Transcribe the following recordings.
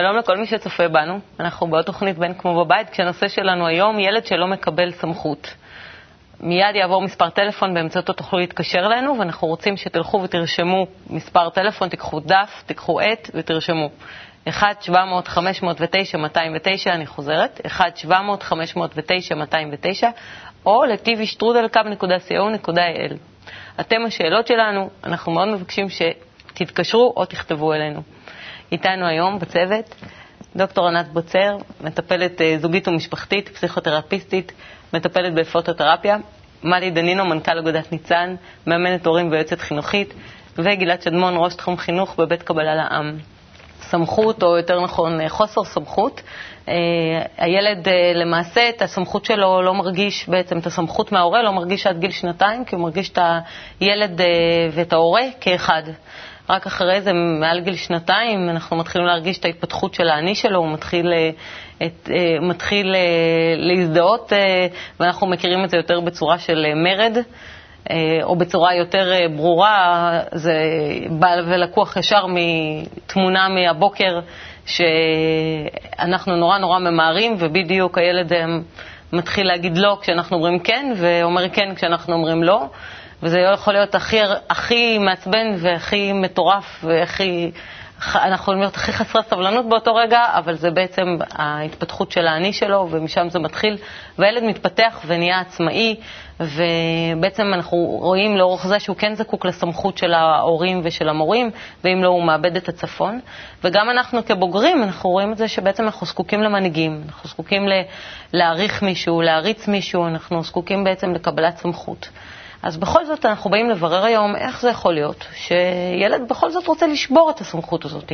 שלום לכל מי שצופה בנו. אנחנו בעוד תוכנית בין כמו בבית, כשהנושא שלנו היום ילד שלא מקבל סמכות. מיד יעבור מספר טלפון, באמצעותו תוכלו להתקשר אלינו, ואנחנו רוצים שתלכו ותרשמו מספר טלפון, תיקחו דף, תיקחו עט ותרשמו. 1-700-509-209, אני חוזרת, 1-700-509-209, או ל-tvstrudel.co.il. אתם השאלות שלנו, אנחנו מאוד מבקשים שתתקשרו או תכתבו אלינו. איתנו היום בצוות דוקטור ענת בוצר, מטפלת אה, זוגית ומשפחתית, פסיכותרפיסטית, מטפלת בפוטותרפיה, מלי דנינו, מנכ"ל אגודת ניצן, מאמנת הורים ויועצת חינוכית, וגלעד שדמון, ראש תחום חינוך בבית קבלה לעם. סמכות, או יותר נכון אה, חוסר סמכות. אה, הילד למעשה את הסמכות שלו לא מרגיש, בעצם את הסמכות מההורה לא מרגיש עד גיל שנתיים, כי הוא מרגיש את הילד ואת ההורה כאחד. רק אחרי זה, מעל גיל שנתיים, אנחנו מתחילים להרגיש את ההתפתחות של האני שלו, הוא מתחיל, אה, את, אה, מתחיל אה, להזדהות, ואנחנו מכירים את זה יותר בצורה של מרד. או בצורה יותר ברורה, זה בא ולקוח ישר מתמונה מהבוקר שאנחנו נורא נורא ממהרים, ובדיוק הילד מתחיל להגיד לא כשאנחנו אומרים כן, ואומר כן כשאנחנו אומרים לא. וזה יכול להיות הכי, הכי מעצבן והכי מטורף והכי... אנחנו יכולים להיות הכי חסרי סבלנות באותו רגע, אבל זה בעצם ההתפתחות של האני שלו, ומשם זה מתחיל. והילד מתפתח ונהיה עצמאי, ובעצם אנחנו רואים לאורך זה שהוא כן זקוק לסמכות של ההורים ושל המורים, ואם לא, הוא מאבד את הצפון. וגם אנחנו כבוגרים, אנחנו רואים את זה שבעצם אנחנו זקוקים למנהיגים, אנחנו זקוקים להעריך מישהו, להריץ מישהו, אנחנו זקוקים בעצם לקבלת סמכות. אז בכל זאת אנחנו באים לברר היום איך זה יכול להיות שילד בכל זאת רוצה לשבור את הסמכות הזאת.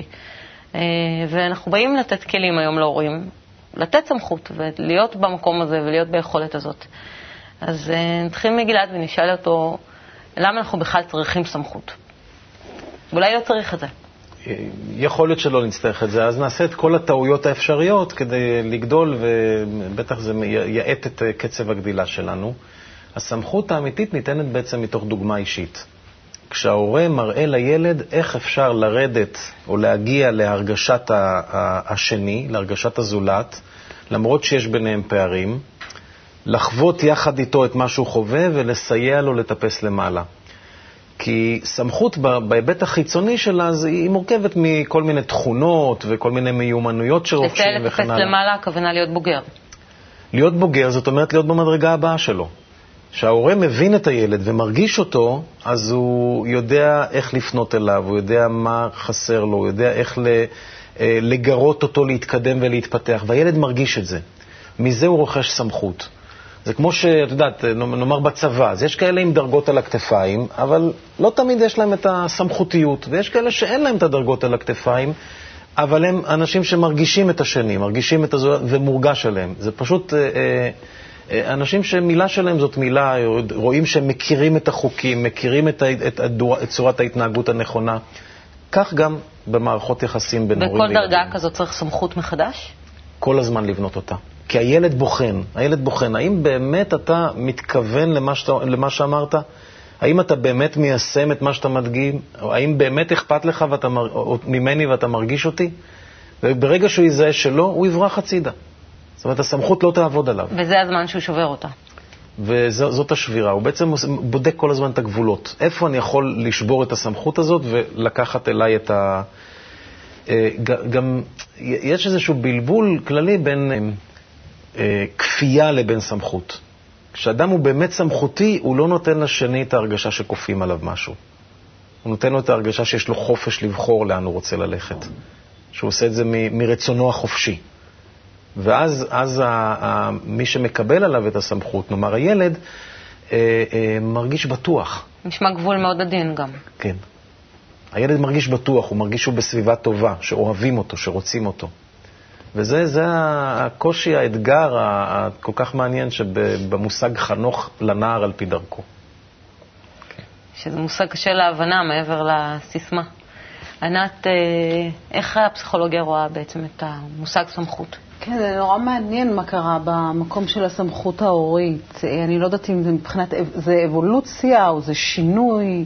אה, ואנחנו באים לתת כלים היום להורים, לתת סמכות ולהיות במקום הזה ולהיות ביכולת הזאת. אז אה, נתחיל מגלעד ונשאל אותו למה אנחנו בכלל צריכים סמכות. אולי לא צריך את זה. יכול להיות שלא נצטרך את זה, אז נעשה את כל הטעויות האפשריות כדי לגדול, ובטח זה יאט את קצב הגדילה שלנו. הסמכות האמיתית ניתנת בעצם מתוך דוגמה אישית. כשההורה מראה לילד איך אפשר לרדת או להגיע להרגשת השני, להרגשת הזולת, למרות שיש ביניהם פערים, לחוות יחד איתו את מה שהוא חווה ולסייע לו לטפס למעלה. כי סמכות בהיבט החיצוני שלה היא מורכבת מכל מיני תכונות וכל מיני מיומנויות שרוכשים וכן הלאה. לטפס למעלה הכוונה להיות בוגר. להיות בוגר זאת אומרת להיות במדרגה הבאה שלו. כשההורה מבין את הילד ומרגיש אותו, אז הוא יודע איך לפנות אליו, הוא יודע מה חסר לו, הוא יודע איך אה, לגרות אותו להתקדם ולהתפתח, והילד מרגיש את זה. מזה הוא רוכש סמכות. זה כמו שאת יודעת, נאמר בצבא, אז יש כאלה עם דרגות על הכתפיים, אבל לא תמיד יש להם את הסמכותיות, ויש כאלה שאין להם את הדרגות על הכתפיים, אבל הם אנשים שמרגישים את השני, מרגישים את הזו, ומורגש עליהם. זה פשוט... אה, אה, אנשים שמילה שלהם זאת מילה, רואים שהם מכירים את החוקים, מכירים את, את, את צורת ההתנהגות הנכונה. כך גם במערכות יחסים בין הורים וילדים. בכל דרגה כזאת צריך סמכות מחדש? כל הזמן לבנות אותה. כי הילד בוחן, הילד בוחן. האם באמת אתה מתכוון למה, שאתה, למה שאמרת? האם אתה באמת מיישם את מה שאתה מדגים? האם באמת אכפת לך ואתה, ממני ואתה מרגיש אותי? וברגע שהוא יזהה שלא, הוא יברח הצידה. זאת אומרת, הסמכות לא תעבוד עליו. וזה הזמן שהוא שובר אותה. וזאת השבירה. הוא בעצם בודק כל הזמן את הגבולות. איפה אני יכול לשבור את הסמכות הזאת ולקחת אליי את ה... אה, גם יש איזשהו בלבול כללי בין אה, אה, כפייה לבין סמכות. כשאדם הוא באמת סמכותי, הוא לא נותן לשני את ההרגשה שכופים עליו משהו. הוא נותן לו את ההרגשה שיש לו חופש לבחור לאן הוא רוצה ללכת. שהוא עושה את זה מרצונו החופשי. ואז אז ה, ה, מי שמקבל עליו את הסמכות, נאמר הילד, אה, אה, מרגיש בטוח. נשמע גבול מאוד עדין גם. כן. הילד מרגיש בטוח, הוא מרגיש שהוא בסביבה טובה, שאוהבים אותו, שרוצים אותו. וזה זה הקושי, האתגר הכל כך מעניין שבמושג חנוך לנער על פי דרכו. שזה מושג קשה להבנה מעבר לסיסמה. ענת, אה, איך הפסיכולוגיה רואה בעצם את המושג סמכות? כן, זה נורא מעניין מה קרה במקום של הסמכות ההורית. אני לא יודעת אם זה מבחינת, זה אבולוציה או זה שינוי.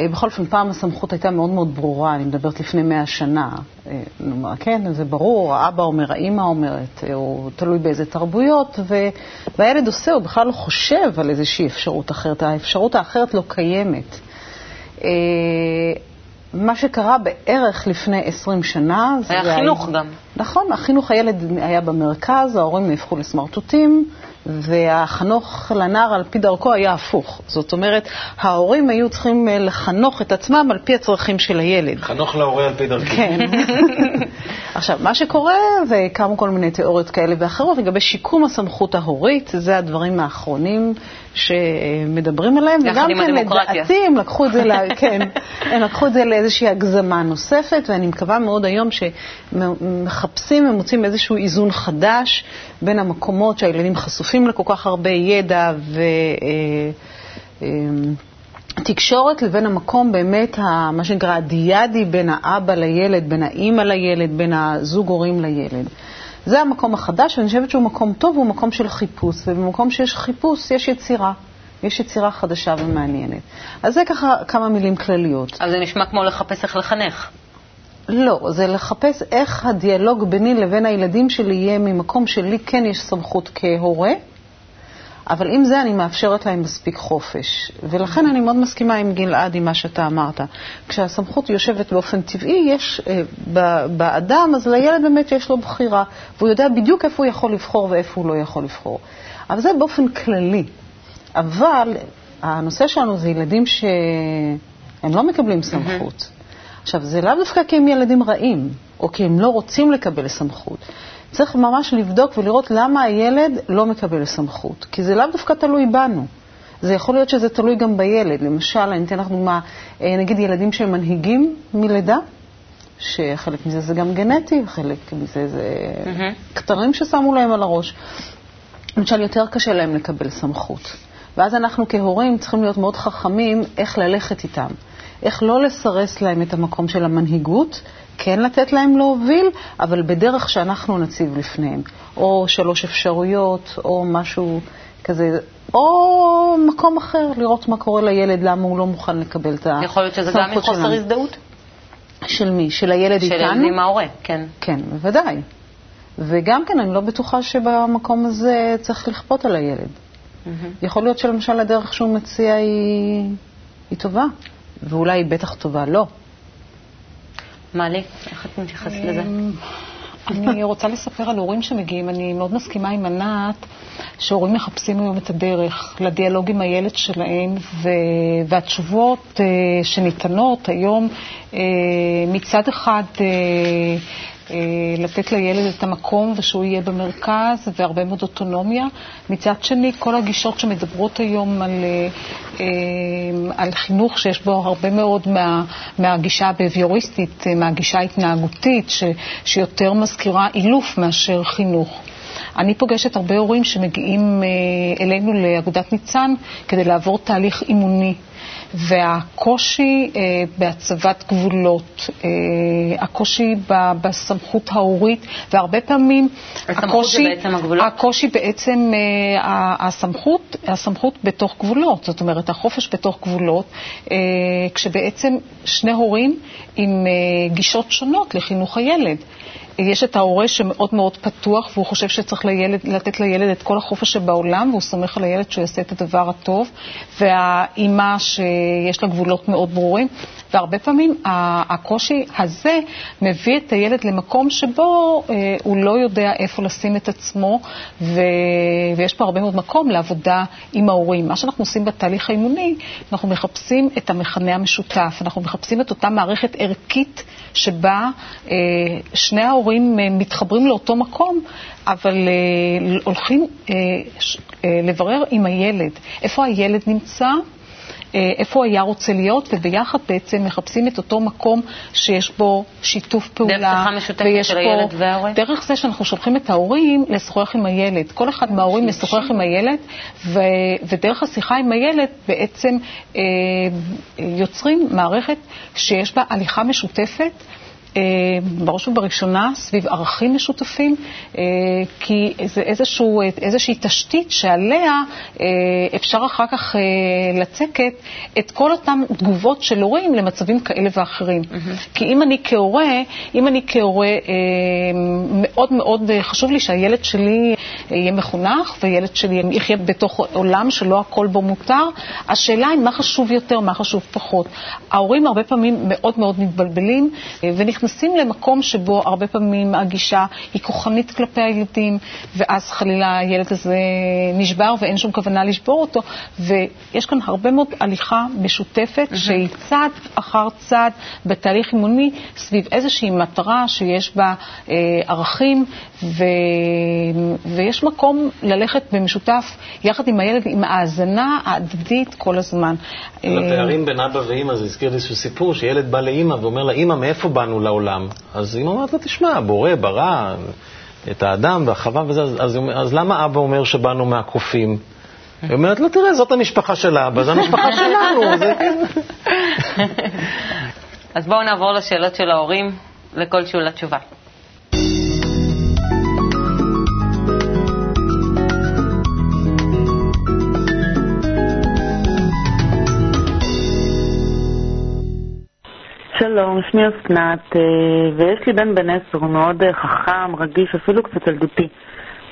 אה, בכל אופן, פעם הסמכות הייתה מאוד מאוד ברורה, אני מדברת לפני מאה שנה. אה, נאמר, כן, זה ברור, האבא אומר, האימא אומרת, אה, הוא תלוי באיזה תרבויות, ו... והילד עושה, הוא בכלל לא חושב על איזושהי אפשרות אחרת, האפשרות האחרת לא קיימת. מה שקרה בערך לפני 20 שנה... היה חינוך היה... גם. נכון, החינוך הילד היה במרכז, ההורים נהפכו לסמרטוטים, והחנוך לנער על פי דרכו היה הפוך. זאת אומרת, ההורים היו צריכים אה, לחנוך את עצמם על פי הצרכים של הילד. חנוך להורה על פי דרכי. כן. עכשיו, מה שקורה, וקמו כל מיני תיאוריות כאלה ואחרות לגבי שיקום הסמכות ההורית, זה הדברים האחרונים שמדברים עליהם, וגם כן, לדעתי, הם לקחו את זה, לה, כן, הם לקחו את זה לאיזושהי הגזמה נוספת, ואני מקווה מאוד היום שמחפשים ומוצאים איזשהו איזון חדש בין המקומות שהילדים חשופים לכל כך הרבה ידע ו... אה, אה, לבין המקום באמת, מה שנקרא הדיאדי בין האבא לילד, בין האימא לילד, בין הזוג הורים לילד. זה המקום החדש, ואני חושבת שהוא מקום טוב, הוא מקום של חיפוש, ובמקום שיש חיפוש יש יצירה. יש יצירה חדשה ומעניינת. אז זה ככה כמה מילים כלליות. אז זה נשמע כמו לחפש איך לחנך. לא, זה לחפש איך הדיאלוג ביני לבין הילדים שלי יהיה ממקום שלי כן יש סמכות כהורה, אבל עם זה אני מאפשרת להם מספיק חופש. ולכן אני מאוד מסכימה עם גלעד, עם מה שאתה אמרת. כשהסמכות יושבת באופן טבעי, יש אה, באדם, אז לילד באמת יש לו בחירה, והוא יודע בדיוק איפה הוא יכול לבחור ואיפה הוא לא יכול לבחור. אבל זה באופן כללי. אבל הנושא שלנו זה ילדים שהם לא מקבלים סמכות. עכשיו, זה לאו דווקא כי הם ילדים רעים, או כי הם לא רוצים לקבל סמכות. צריך ממש לבדוק ולראות למה הילד לא מקבל סמכות, כי זה לאו דווקא תלוי בנו. זה יכול להיות שזה תלוי גם בילד. למשל, אני אתן לך דוגמה, אה, נגיד ילדים שהם מנהיגים מלידה, שחלק מזה זה גם גנטי, חלק מזה זה mm-hmm. כתרים ששמו להם על הראש. למשל, יותר קשה להם לקבל סמכות. ואז אנחנו כהורים צריכים להיות מאוד חכמים איך ללכת איתם. איך לא לסרס להם את המקום של המנהיגות, כן לתת להם להוביל, אבל בדרך שאנחנו נציב לפניהם. או שלוש אפשרויות, או משהו כזה, או מקום אחר, לראות מה קורה לילד, למה הוא לא מוכן לקבל את הסמכות שלנו. יכול להיות שזה גם מחוסר הזדהות? של מי? של הילד של איתנו? של עם ההורה, כן. כן, בוודאי. וגם כן, אני לא בטוחה שבמקום הזה צריך לכפות על הילד. Mm-hmm. יכול להיות שלמשל הדרך שהוא מציע היא, היא טובה, ואולי היא בטח טובה. לא. מעלי, איך את מתייחסת לזה? אמ, אני רוצה לספר על הורים שמגיעים. אני מאוד מסכימה עם ענת שהורים מחפשים היום את הדרך לדיאלוג עם הילד שלהם, ו... והתשובות uh, שניתנות היום uh, מצד אחד uh, לתת לילד את המקום ושהוא יהיה במרכז והרבה מאוד אוטונומיה. מצד שני, כל הגישות שמדברות היום על, אה, אה, על חינוך שיש בו הרבה מאוד מה, מהגישה הבביוריסטית, מהגישה ההתנהגותית, ש, שיותר מזכירה אילוף מאשר חינוך. אני פוגשת הרבה הורים שמגיעים אלינו לאגודת ניצן כדי לעבור תהליך אימוני. והקושי אה, בהצבת גבולות, אה, הקושי ב, בסמכות ההורית, והרבה פעמים הקושי, בעצם הגבולות? הקושי בעצם, אה, הסמכות, הסמכות בתוך גבולות, זאת אומרת החופש בתוך גבולות, אה, כשבעצם שני הורים עם אה, גישות שונות לחינוך הילד. יש את ההורה שמאוד מאוד פתוח והוא חושב שצריך לילד, לתת לילד את כל החופש שבעולם והוא סומך על הילד שהוא יעשה את הדבר הטוב. והאימא שיש לה גבולות מאוד ברורים והרבה פעמים הקושי הזה מביא את הילד למקום שבו אה, הוא לא יודע איפה לשים את עצמו. ויש פה הרבה מאוד מקום לעבודה עם ההורים. מה שאנחנו עושים בתהליך האימוני, אנחנו מחפשים את המכנה המשותף, אנחנו מחפשים את אותה מערכת ערכית שבה אה, שני ההורים אה, מתחברים לאותו מקום, אבל הולכים לברר עם הילד, איפה הילד נמצא. אה, איפה הוא היה רוצה להיות, וביחד בעצם מחפשים את אותו מקום שיש בו שיתוף פעולה. דרך שיחה משותפת של הילד וההורה? דרך זה שאנחנו שולחים את ההורים לשוחח עם הילד. כל אחד מההורים משוחח עם הילד, ו, ודרך השיחה עם הילד בעצם אה, יוצרים מערכת שיש בה הליכה משותפת. אה, בראש ובראשונה סביב ערכים משותפים, אה, כי זה איזשהו, איזושהי תשתית שעליה אפשר אחר כך לצקת את כל אותן תגובות של הורים למצבים כאלה ואחרים. Mm-hmm. כי אם אני כהורה, אם אני כהורה, מאוד מאוד חשוב לי שהילד שלי יהיה מחונך וילד שלי יחיה בתוך עולם שלא הכל בו מותר, השאלה היא מה חשוב יותר, מה חשוב פחות. ההורים הרבה פעמים מאוד מאוד מתבלבלים ונכנסים למקום שבו הרבה פעמים הגישה היא כוחנית כלפי הילדים, ואז חלילה הילד הזה נשבר ואין שום כוונה לשבור אותו, ויש כאן הרבה מאוד הליכה משותפת mm-hmm. שהיא צעד אחר צעד בתהליך אימוני סביב איזושהי מטרה שיש בה אה, ערכים, ו... ויש מקום ללכת במשותף יחד עם הילד, עם ההאזנה ההדדית כל הזמן. הפערים בין אבא ואימא, זה הזכיר לי איזשהו סיפור, שילד בא לאימא ואומר לה, אימא, מאיפה באנו לעולם? אז אימא אומרת לו, תשמע, בורא, ברא את האדם והחווה וזה, אז, אז, אז למה אבא אומר שבאנו מהקופים? היא אומרת לו, תראה, זאת המשפחה של אבא, זו המשפחה שלנו. זה... כן. אז בואו נעבור לשאלות של ההורים, לכלשהו לתשובה. שלום, שמי אסנת, אה, ויש לי בן בן עשר, הוא מאוד אה, חכם, רגיש, אפילו קצת ילדותי.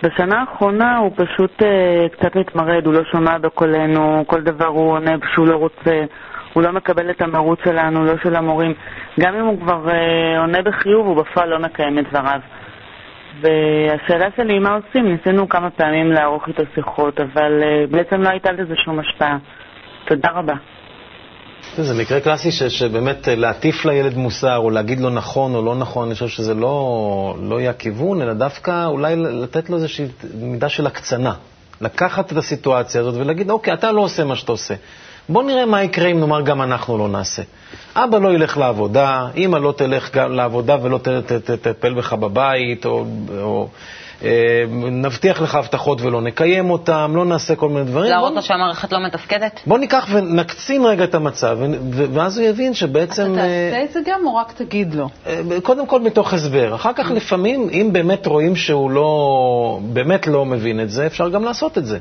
בשנה האחרונה הוא פשוט אה, קצת מתמרד, הוא לא שומע בקולנו, כל דבר הוא עונה שהוא לא רוצה, הוא לא מקבל את המרוץ שלנו, לא של המורים. גם אם הוא כבר עונה בחיוב, הוא בפועל לא מקיים את דבריו. והשאלה שלי מה עושים, ניסינו כמה פעמים לערוך איתו שיחות, אבל בעצם לא הייתה לזה שום השפעה. תודה רבה. זה מקרה קלאסי ש, שבאמת אה, להטיף לילד מוסר, או להגיד לו נכון או לא נכון, אני חושב שזה לא, לא יהיה הכיוון, אלא דווקא אולי לתת לו איזושהי מידה של הקצנה. לקחת את הסיטואציה הזאת ולהגיד, אוקיי, אתה לא עושה מה שאתה עושה. בוא נראה מה יקרה אם נאמר גם אנחנו לא נעשה. אבא לא ילך לעבודה, אמא לא תלך לעבודה ולא תטפל בך בבית, או, או נבטיח לך הבטחות ולא נקיים אותן, לא נעשה כל מיני דברים. להראות לו שהמערכת לא מתפקדת? בוא ניקח ונקצין רגע את המצב, ואז הוא יבין שבעצם... אתה תעשה את זה גם או רק תגיד לו? אה, קודם כל מתוך הסבר. אחר כך לפעמים, אם באמת רואים שהוא לא, באמת לא מבין את זה, אפשר גם לעשות את זה.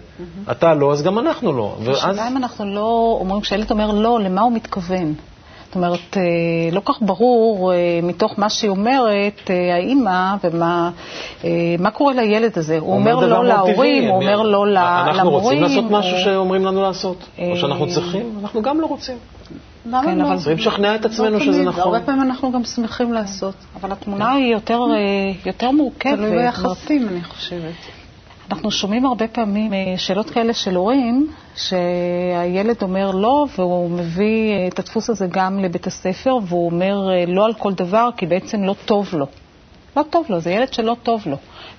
אתה לא, אז גם אנחנו לא. השאלה אם אנחנו לא אומרים, כשהילד אומר לא, למה הוא מתכוון? זאת אומרת, אה, לא כך ברור אה, מתוך מה שהיא אומרת, אה, האימא, ומה מה קורה לילד הזה. הוא אומר לא להורים, הוא אומר לא למורים. אנחנו רוצים לעשות משהו שאומרים לנו לעשות, או שאנחנו צריכים, אנחנו גם לא רוצים. למה כן, לא? צריכים לשכנע את עצמנו לא שזה נכון. הרבה פעמים אנחנו גם שמחים לעשות. אבל התמונה היא יותר מורכבת. תלוי ביחסים, אני חושבת. אנחנו שומעים הרבה פעמים אה, שאלות כאלה של הורים, שהילד אומר לא, והוא מביא אה, את הדפוס הזה גם לבית הספר, והוא אומר אה, לא על כל דבר, כי בעצם לא טוב לו. לא טוב לו, זה ילד שלא טוב לו.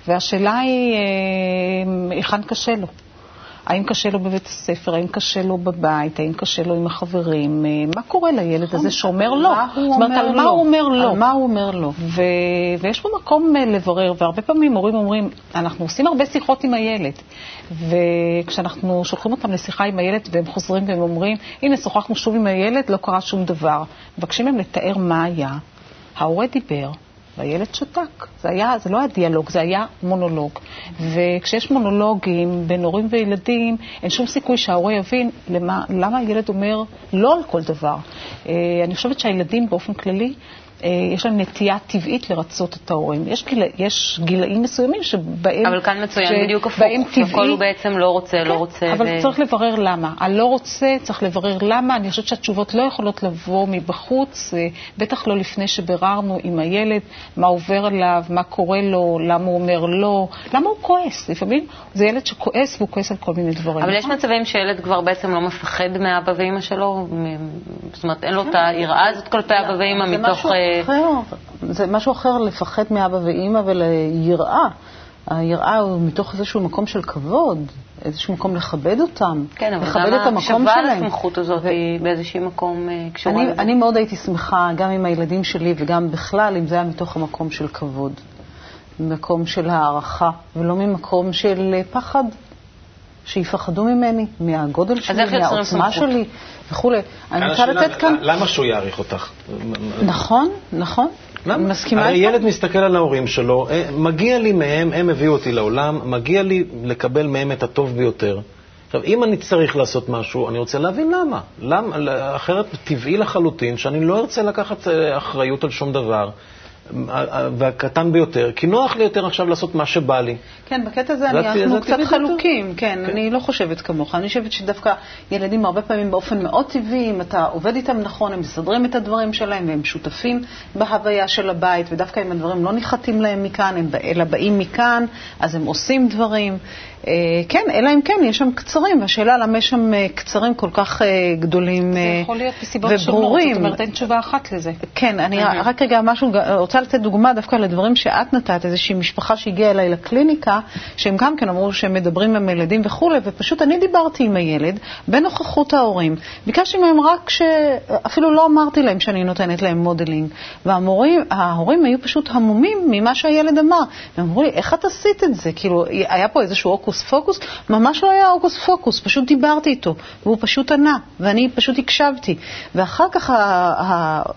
והשאלה היא, היכן קשה לו? האם קשה לו בבית הספר, האם קשה לו בבית, האם קשה לו עם החברים, אה, מה קורה לילד הזה שאומר לא? זאת אומרת, על מה הוא אומר לא? על מה הוא אומר לא? ויש פה מקום אה, לברר, והרבה פעמים הורים אומרים, אנחנו עושים הרבה שיחות עם הילד, וכשאנחנו שולחים אותם לשיחה עם הילד והם חוזרים והם אומרים, הנה, שוחחנו שוב עם הילד, לא קרה שום דבר. מבקשים מהם לתאר מה היה. ההורה דיבר, והילד שתק. זה, היה, זה לא היה דיאלוג, זה היה מונולוג. וכשיש מונולוגים בין הורים וילדים, אין שום סיכוי שההורה יבין למה, למה הילד אומר לא על כל דבר. אה, אני חושבת שהילדים באופן כללי, יש להם נטייה טבעית לרצות את ההורים. יש, גיל, יש גילאים מסוימים שבהם... אבל כאן מצוין ש... בדיוק הפוך, שהכל הוא בעצם לא רוצה, לא כן, לא רוצה. אבל ו... צריך לברר למה. הלא רוצה, צריך לברר למה. אני חושבת שהתשובות לא יכולות לבוא מבחוץ, אה, בטח לא לפני שביררנו עם הילד מה עובר עליו, מה קורה לו, למה הוא אומר לא, למה הוא כועס. לפעמים זה ילד שכועס והוא כועס על כל מיני דברים. אבל יש מצבים שילד כבר בעצם לא מפחד מאבא ואימא שלו, זאת אומרת, אין לו את היראה הזאת כלפי אבא ואימא מתוך... אחר, זה משהו אחר לפחד מאבא ואימא וליראה. היראה הוא מתוך איזשהו מקום של כבוד, איזשהו מקום לכבד אותם, כן, לכבד את המקום שלהם. כן, אבל גם הסמכות הזאת ו... היא באיזשהו מקום אה, קשורה לזה. אני מאוד הייתי שמחה, גם עם הילדים שלי וגם בכלל, אם זה היה מתוך המקום של כבוד, ממקום של הערכה, ולא ממקום של פחד. שיפחדו ממני, מהגודל שלי, מהעוצמה שלי וכולי. אני רוצה לתת כאן... למה שהוא יעריך אותך? נכון, נכון. למה? מסכימה הרי. ילד מסתכל על ההורים שלו, אה, מגיע לי מהם, הם הביאו אותי לעולם, מגיע לי לקבל מהם את הטוב ביותר. עכשיו, אם אני צריך לעשות משהו, אני רוצה להבין למה. למה אחרת טבעי לחלוטין שאני לא ארצה לקחת אה, אחריות על שום דבר, אה, והקטן ביותר, כי נוח לי יותר עכשיו לעשות מה שבא לי. כן, בקטע הזה זה אני- הטבעי אנחנו. קצת חלוקים, כן, אני לא חושבת כמוך. אני חושבת שדווקא ילדים הרבה פעמים באופן מאוד טבעי, אם אתה עובד איתם נכון, הם מסדרים את הדברים שלהם והם שותפים בהוויה של הבית, ודווקא אם הדברים לא ניחתים להם מכאן, הם- אלא באים מכאן, אז הם עושים דברים. אה, כן, אלא אם כן, יש שם קצרים, והשאלה למה יש שם אה, קצרים כל כך אה, גדולים זה אה, יכול להיות מסיבות שונות, וברורים. זאת אומרת, אין תשובה אחת לזה. כן, אני רק רגע משהו, רוצה לתת דוגמה דווקא לדברים שאת נתת, איזושהי משפחה שהגיעה אליי לקליניקה, שהם גם כן אמרו שהם מדברים עם הילדים וכולי, ופשוט אני דיברתי עם הילד בנוכחות ההורים. ביקשתי מהם רק ש... אפילו לא אמרתי להם שאני נותנת להם modeling. וההורים היו פשוט המומים ממה שהילד אמר. הם אמרו לי, איך את עשית את זה? כאילו, היה פה איזשהו הוקוס פוקוס? ממש לא היה הוקוס פוקוס, פשוט דיברתי איתו, והוא פשוט ענה, ואני פשוט הקשבתי. ואחר כך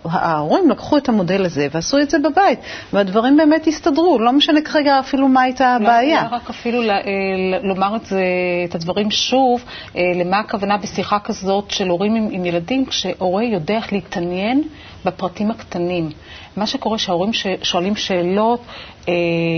ההורים לקחו את המודל הזה ועשו את זה בבית, והדברים באמת הסתדרו, לא משנה כרגע אפילו מה הייתה הבעיה. אולי רק אפילו אה, ל- לומר את, זה, את הדברים שוב, אה, למה הכוונה בשיחה כזאת של הורים עם, עם ילדים, כשהורה יודע איך להתעניין בפרטים הקטנים. מה שקורה שההורים שואלים שאלות אה,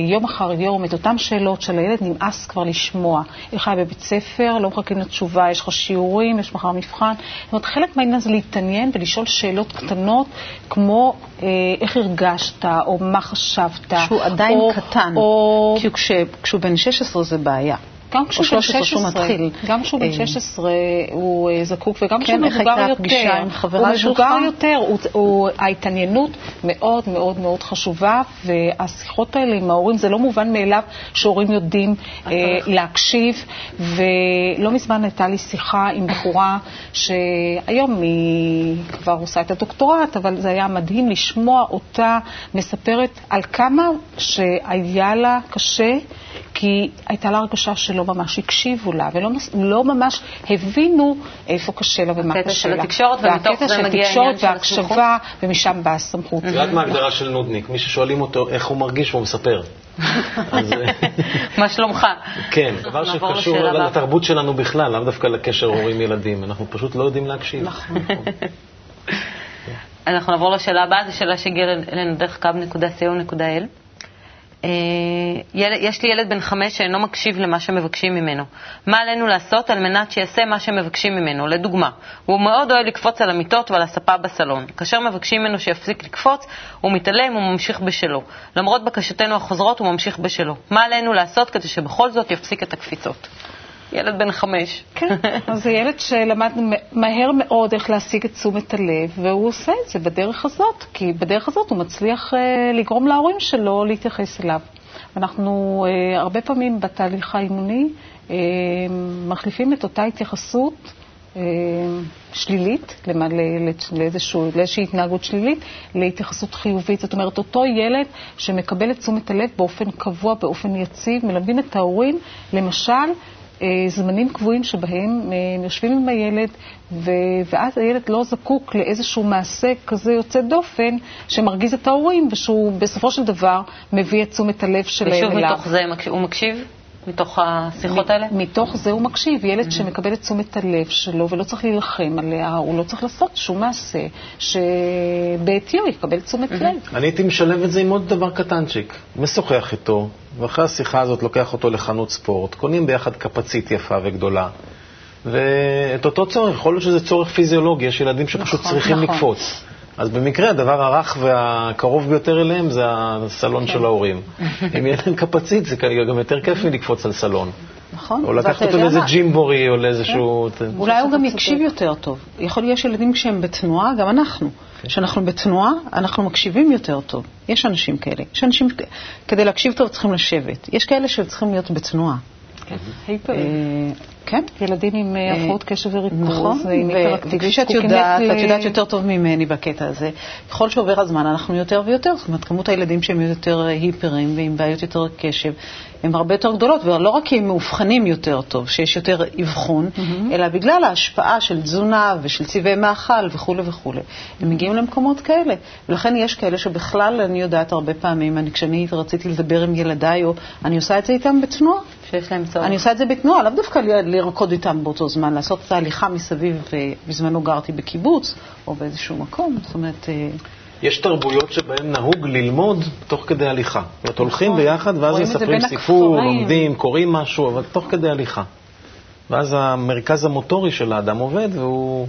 יום אחר יום, את אותן שאלות שלילד נמאס כבר לשמוע. איך היה בבית ספר, לא מחכים לתשובה, יש לך שיעורים, יש מחר מבחן. זאת אומרת, חלק מהעניין זה להתעניין ולשאול שאלות קטנות, כמו אה, איך הרגשת, או מה חשבת. שהוא עדיין או, קטן, או כי כש- כשהוא בן 16 זה בעיה. גם כשהוא בן 13 שהוא 16, מתחיל. גם כשהוא בן אה, 16 הוא אה, זקוק, וגם כן, כשהוא איך מבוגר יותר, הוא מבוגר? יותר, ההתעניינות מאוד מאוד מאוד חשובה, והשיחות האלה עם ההורים, זה לא מובן מאליו שהורים יודעים אה, להקשיב, ולא מזמן הייתה לי שיחה עם בחורה שהיום היא כבר עושה את הדוקטורט, אבל זה היה מדהים לשמוע אותה מספרת על כמה שהיה לה קשה. כי הייתה לה הרגשה שלא ממש הקשיבו לה, ולא לא ממש הבינו איפה קשה לה ומה הקטע קשה של לה. התקשורת, ומתוך והקטע זה של מגיע התקשורת העניין של וההקשבה, ומשם באה הסמכות. את יודעת מה ההגדרה של נודניק? מי ששואלים אותו איך הוא מרגיש והוא מספר. אז, אה, מה שלומך? כן, דבר שקשור. לתרבות שלנו בכלל, לאו דווקא לקשר הורים-ילדים. אנחנו פשוט לא יודעים להקשיב. נכון. אנחנו נעבור לשאלה הבאה, זו שאלה שהגיעה אלינו דרך קו.co.il. אה, יש לי ילד בן חמש שאינו מקשיב למה שמבקשים ממנו. מה עלינו לעשות על מנת שיעשה מה שמבקשים ממנו? לדוגמה, הוא מאוד אוהב לקפוץ על המיטות ועל הספה בסלון. כאשר מבקשים ממנו שיפסיק לקפוץ, הוא מתעלם וממשיך בשלו. למרות בקשתנו החוזרות, הוא ממשיך בשלו. מה עלינו לעשות כדי שבכל זאת יפסיק את הקפיצות? ילד בן חמש. כן, אז זה ילד שלמד מהר מאוד איך להשיג את תשומת הלב, והוא עושה את זה בדרך הזאת, כי בדרך הזאת הוא מצליח אה, לגרום להורים שלו להתייחס אליו. אנחנו אה, הרבה פעמים בתהליך האימוני אה, מחליפים את אותה התייחסות אה, שלילית, למה- לאיזשהו- לאיזושהי התנהגות שלילית, להתייחסות חיובית. זאת אומרת, אותו ילד שמקבל את תשומת הלב באופן קבוע, באופן יציב, מלמדים את ההורים, למשל, זמנים קבועים שבהם אה, הם יושבים עם הילד, ו- ואז הילד לא זקוק לאיזשהו מעשה כזה יוצא דופן, שמרגיז את ההורים, ושהוא בסופו של דבר מביא את תשומת הלב שלהם ושוב אליו. מתוך זה הוא מקשיב? מתוך השיחות האלה? מתוך זה הוא מקשיב. ילד שמקבל את תשומת הלב שלו ולא צריך להילחם עליה, הוא לא צריך לעשות שום מעשה שבעטיו יקבל תשומת לב. אני הייתי משלב את זה עם עוד דבר קטנצ'יק. משוחח איתו, ואחרי השיחה הזאת לוקח אותו לחנות ספורט, קונים ביחד קפצית יפה וגדולה. ואת אותו צורך, יכול להיות שזה צורך פיזיולוגי, יש ילדים שפשוט נכון, צריכים נכון. לקפוץ. אז במקרה הדבר הרך והקרוב ביותר אליהם זה הסלון כן. של ההורים. אם יהיה להם קפצית זה גם יותר כיף מלקפוץ על סלון. נכון? או לקחת אותו לאיזה? ג'ימבורי או לאיזשהו... אולי הוא גם יקשיב יותר טוב. יכול להיות ילדים כשהם בתנועה, גם אנחנו. כשאנחנו בתנועה, אנחנו מקשיבים יותר טוב. יש אנשים כאלה. יש אנשים, כדי להקשיב טוב צריכים לשבת. יש כאלה שצריכים להיות בתנועה. אה, כן. ילדים עם אה, הפרעות קשב וריכוז, נכון, היפראקטיביות, וכפי שאת יודעת, ל- ואת יודעת יותר טוב ממני בקטע הזה, ככל שעובר הזמן אנחנו יותר ויותר, זאת אומרת, כמות הילדים שהם יותר אה, היפרים ועם בעיות יותר קשב הן הרבה יותר גדולות, ולא רק כי הם מאובחנים יותר טוב, שיש יותר אבחון, mm-hmm. אלא בגלל ההשפעה של תזונה ושל צבעי מאכל וכולי וכולי. הם מגיעים למקומות כאלה. ולכן יש כאלה שבכלל, אני יודעת הרבה פעמים, אני, כשאני רציתי לדבר עם ילדיי, או אני עושה את זה איתם בתנועה. שיש להם צורך. אני עושה את זה בתנועה, לאו דווקא לרקוד איתם באותו זמן, לעשות את ההליכה מסביב, בזמנו גרתי בקיבוץ או באיזשהו מקום, זאת אומרת... אה, יש תרבויות שבהן נהוג ללמוד תוך כדי הליכה. זאת אומרת, הולכים נכון. ביחד ואז מספרים סיפור, לומדים, קוראים משהו, אבל תוך כדי הליכה. ואז המרכז המוטורי של האדם עובד והוא...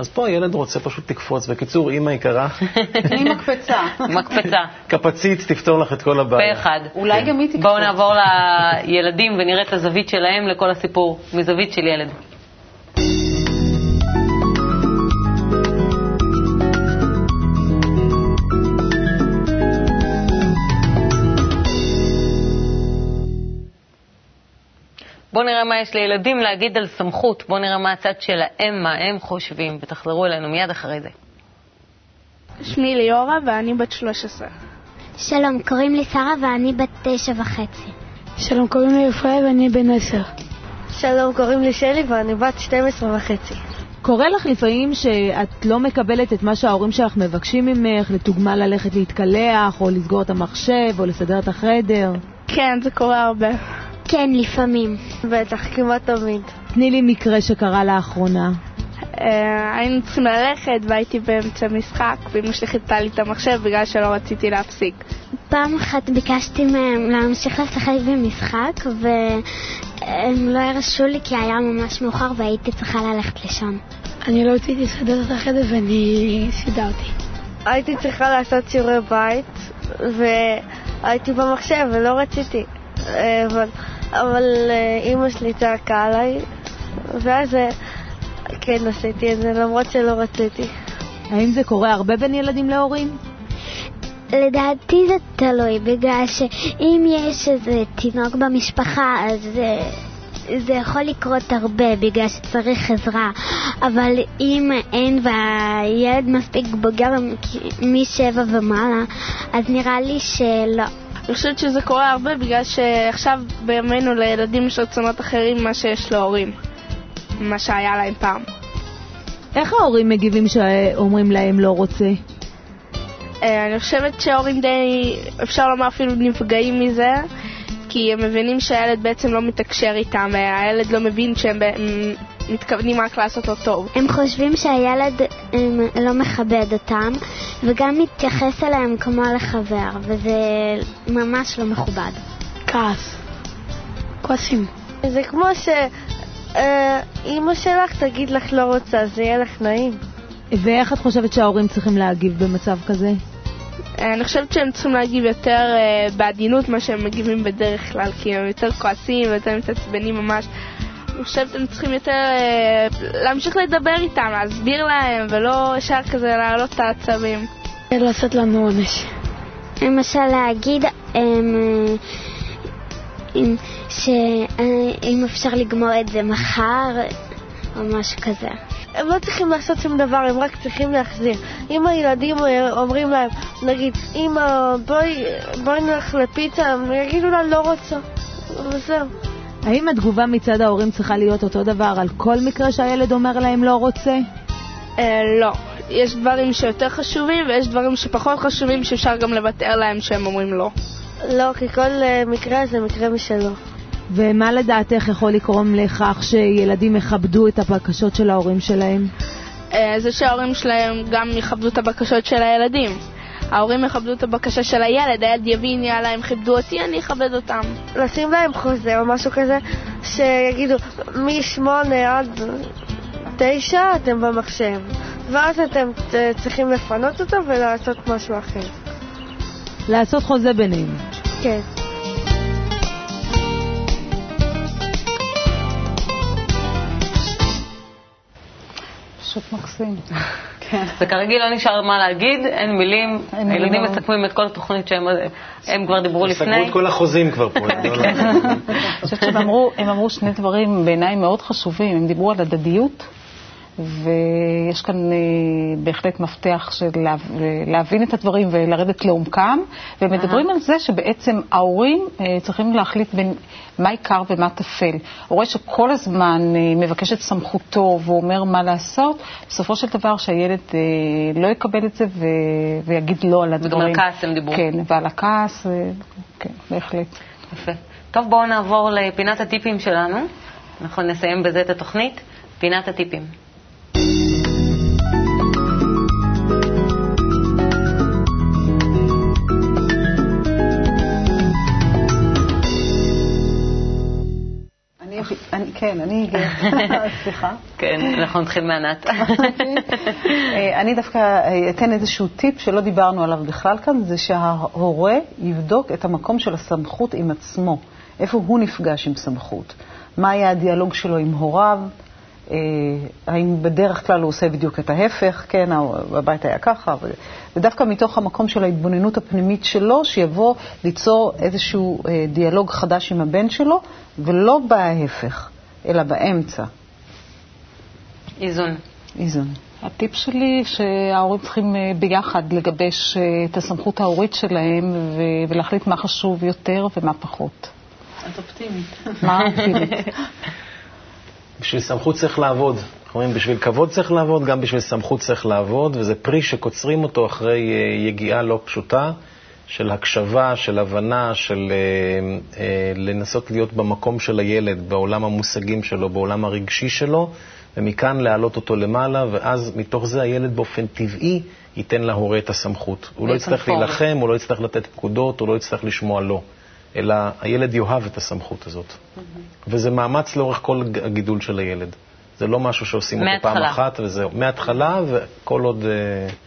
אז פה הילד רוצה פשוט לקפוץ. בקיצור, אימא יקרה. תני מקפצה. מקפצה. קפצית תפתור לך את כל הבעיה. פה אחד. אולי גם היא תקפוץ. בואו נעבור לילדים ונראה את הזווית שלהם לכל הסיפור, מזווית של ילד. בואו נראה מה יש לילדים להגיד על סמכות, בואו נראה מה הצד שלהם, מה הם חושבים, ותחזרו אלינו מיד אחרי זה. שמי ליאורה ואני בת 13. שלום, קוראים לי שרה ואני בת תשע וחצי. שלום, קוראים לי רפאל ואני בן עשר. שלום, קוראים לי שלי ואני בת 12 וחצי. קורה לך לפעמים שאת לא מקבלת את מה שההורים שלך מבקשים ממך, לדוגמה ללכת להתקלח, או לסגור את המחשב, או לסדר את החדר? כן, זה קורה הרבה. כן, לפעמים. בטח, כמעט תמיד. תני לי מקרה שקרה לאחרונה. אה, היינו צריכים ללכת והייתי באמצע משחק ואמא שלי חיפתה לי את המחשב בגלל שלא רציתי להפסיק. פעם אחת ביקשתי מהם להמשיך לשחק במשחק והם לא הרשו לי כי היה ממש מאוחר והייתי צריכה ללכת לישון. אני לא רציתי לסדר את החדר ואני סידרתי. הייתי צריכה לעשות שיעורי בית והייתי במחשב ולא רציתי. אה, אבל, אבל אה, אימא שלי צעקה עליי ואז כן עשיתי את זה, למרות שלא רציתי. האם זה קורה הרבה בין ילדים להורים? לדעתי זה תלוי, בגלל שאם יש איזה תינוק במשפחה, אז זה, זה יכול לקרות הרבה, בגלל שצריך עזרה. אבל אם אין והילד מספיק בוגר משבע ומעלה, אז נראה לי שלא. אני חושבת שזה קורה הרבה בגלל שעכשיו בימינו לילדים יש רצונות אחרים ממה שיש להורים. ממה שהיה להם פעם. איך ההורים מגיבים שאומרים להם לא רוצה? אה, אני חושבת שההורים די, אפשר לומר אפילו נפגעים מזה, כי הם מבינים שהילד בעצם לא מתקשר איתם, והילד לא מבין שהם מתכוונים רק לעשות לו טוב. הם חושבים שהילד הם, לא מכבד אותם, וגם מתייחס אליהם כמו לחבר, וזה ממש לא מכובד. כעס. כועסים. זה כמו ש... אה, אימא שלך תגיד לך לא רוצה, זה יהיה לך נעים. ואיך את חושבת שההורים צריכים להגיב במצב כזה? אה, אני חושבת שהם צריכים להגיב יותר uh, בעדינות מה שהם מגיבים בדרך כלל, כי הם יותר כועסים ויותר מתעצבנים ממש. אני חושבת שהם צריכים יותר uh, להמשיך לדבר איתם, להסביר להם, ולא ישר כזה להעלות את העצבים. לעשות לנו עונש. למשל להגיד, אם, שאם אפשר לגמור את זה מחר, או משהו כזה. הם לא צריכים לעשות שום דבר, הם רק צריכים להחזיר. אם הילדים אומרים להם, נגיד, אמא, בואי, בואי נלך לפיצה, הם יגידו לה, לא רוצה. וזהו. האם התגובה מצד ההורים צריכה להיות אותו דבר על כל מקרה שהילד אומר להם לא רוצה? אה, לא. יש דברים שיותר חשובים ויש דברים שפחות חשובים שאפשר גם לוותר להם שהם אומרים לא. לא, כי כל uh, מקרה זה מקרה משלו. ומה לדעתך יכול לקרום לכך שילדים יכבדו את הבקשות של ההורים שלהם? Uh, זה שההורים שלהם גם יכבדו את הבקשות של הילדים. ההורים יכבדו את הבקשה של הילד, הילד יבין, יאללה, הם כיבדו אותי, אני אכבד אותם. לשים להם חוזה או משהו כזה, שיגידו, משמונה עד תשע אתם במחשב, ואז אתם צריכים לפנות אותו ולעשות משהו אחר. לעשות חוזה ביניהם. כן. פשוט מקסים. כן. וכרגיל לא נשאר מה להגיד, אין מילים, הילדים מסכמים את כל התוכנית שהם כבר דיברו לפני. סגרו את כל החוזים כבר פה. לא- כן. אני חושבת שהם אמרו שני דברים בעיניי מאוד חשובים. הם דיברו על הדדיות, ויש כאן אה, בהחלט מפתח של לה, להבין את הדברים ולרדת לעומקם, ומדברים על זה שבעצם ההורים אה, צריכים להחליט בין מה עיקר ומה טפל. הורה שכל הזמן אה, מבקש את סמכותו ואומר מה לעשות, בסופו של דבר שהילד אה, לא יקבל את זה ו... ויגיד לא על הדברים. וגם על כעס הם דיברו. כן, ועל הכעס, אה, כן, בהחלט. יפה. טוב, בואו נעבור לפינת הטיפים שלנו. אנחנו נסיים בזה את התוכנית. פינת הטיפים. אני, כן, אני, סליחה. כן, אנחנו נתחיל מענת. אה, אני דווקא אתן איזשהו טיפ שלא דיברנו עליו בכלל כאן, זה שההורה יבדוק את המקום של הסמכות עם עצמו, איפה הוא נפגש עם סמכות, מה היה הדיאלוג שלו עם הוריו, אה, האם בדרך כלל הוא עושה בדיוק את ההפך, כן, בבית היה ככה, ודווקא מתוך המקום של ההתבוננות הפנימית שלו, שיבוא ליצור איזשהו אה, דיאלוג חדש עם הבן שלו, ולא בהפך, אלא באמצע. איזון. איזון. הטיפ שלי שההורים צריכים אה, ביחד לגבש את הסמכות ההורית שלהם ולהחליט מה חשוב יותר ומה פחות. את אופטימית. מה אופטימית? בשביל סמכות צריך לעבוד. אנחנו אומרים, בשביל כבוד צריך לעבוד, גם בשביל סמכות צריך לעבוד, וזה פרי שקוצרים אותו אחרי uh, יגיעה לא פשוטה של הקשבה, של הבנה, של uh, uh, לנסות להיות במקום של הילד, בעולם המושגים שלו, בעולם הרגשי שלו, ומכאן להעלות אותו למעלה, ואז מתוך זה הילד באופן טבעי ייתן להורה את הסמכות. הוא לא יצטרך להילחם, הוא לא יצטרך לתת פקודות, הוא לא יצטרך לשמוע לא. אלא הילד יאהב את הסמכות הזאת. Mm-hmm. וזה מאמץ לאורך כל הגידול של הילד. זה לא משהו שעושים אותו פעם אחת, וזהו. מההתחלה וכל עוד...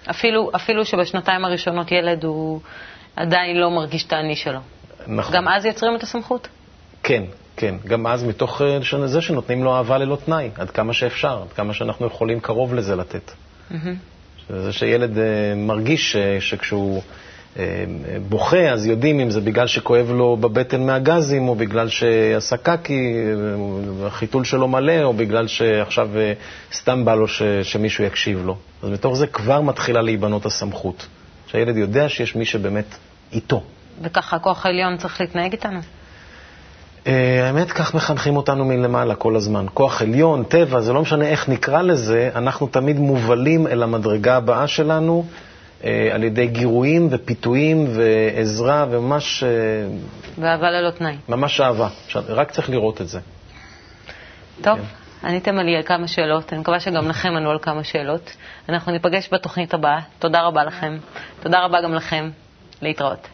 אפילו, אפילו שבשנתיים הראשונות ילד הוא עדיין לא מרגיש את האני שלו. נכון. גם אז יוצרים את הסמכות? כן, כן. גם אז מתוך זה שנותנים לו אהבה ללא תנאי, עד כמה שאפשר, עד כמה שאנחנו יכולים קרוב לזה לתת. Mm-hmm. זה שילד מרגיש שכשהוא... בוכה, אז יודעים אם זה בגלל שכואב לו בבטן מהגזים, או בגלל שעשה קקי, החיתול שלו מלא, או בגלל שעכשיו סתם בא לו ש, שמישהו יקשיב לו. אז מתוך זה כבר מתחילה להיבנות הסמכות. שהילד יודע שיש מי שבאמת איתו. וככה הכוח העליון צריך להתנהג איתנו? האמת, כך מחנכים אותנו מלמעלה כל הזמן. כוח עליון, טבע, זה לא משנה איך נקרא לזה, אנחנו תמיד מובלים אל המדרגה הבאה שלנו. על ידי גירויים ופיתויים ועזרה וממש... ואהבה ללא תנאי. ממש אהבה. רק צריך לראות את זה. טוב, כן. עניתם לי על כמה שאלות, אני מקווה שגם לכם ענו על כמה שאלות. אנחנו ניפגש בתוכנית הבאה. תודה רבה לכם. תודה רבה גם לכם. להתראות.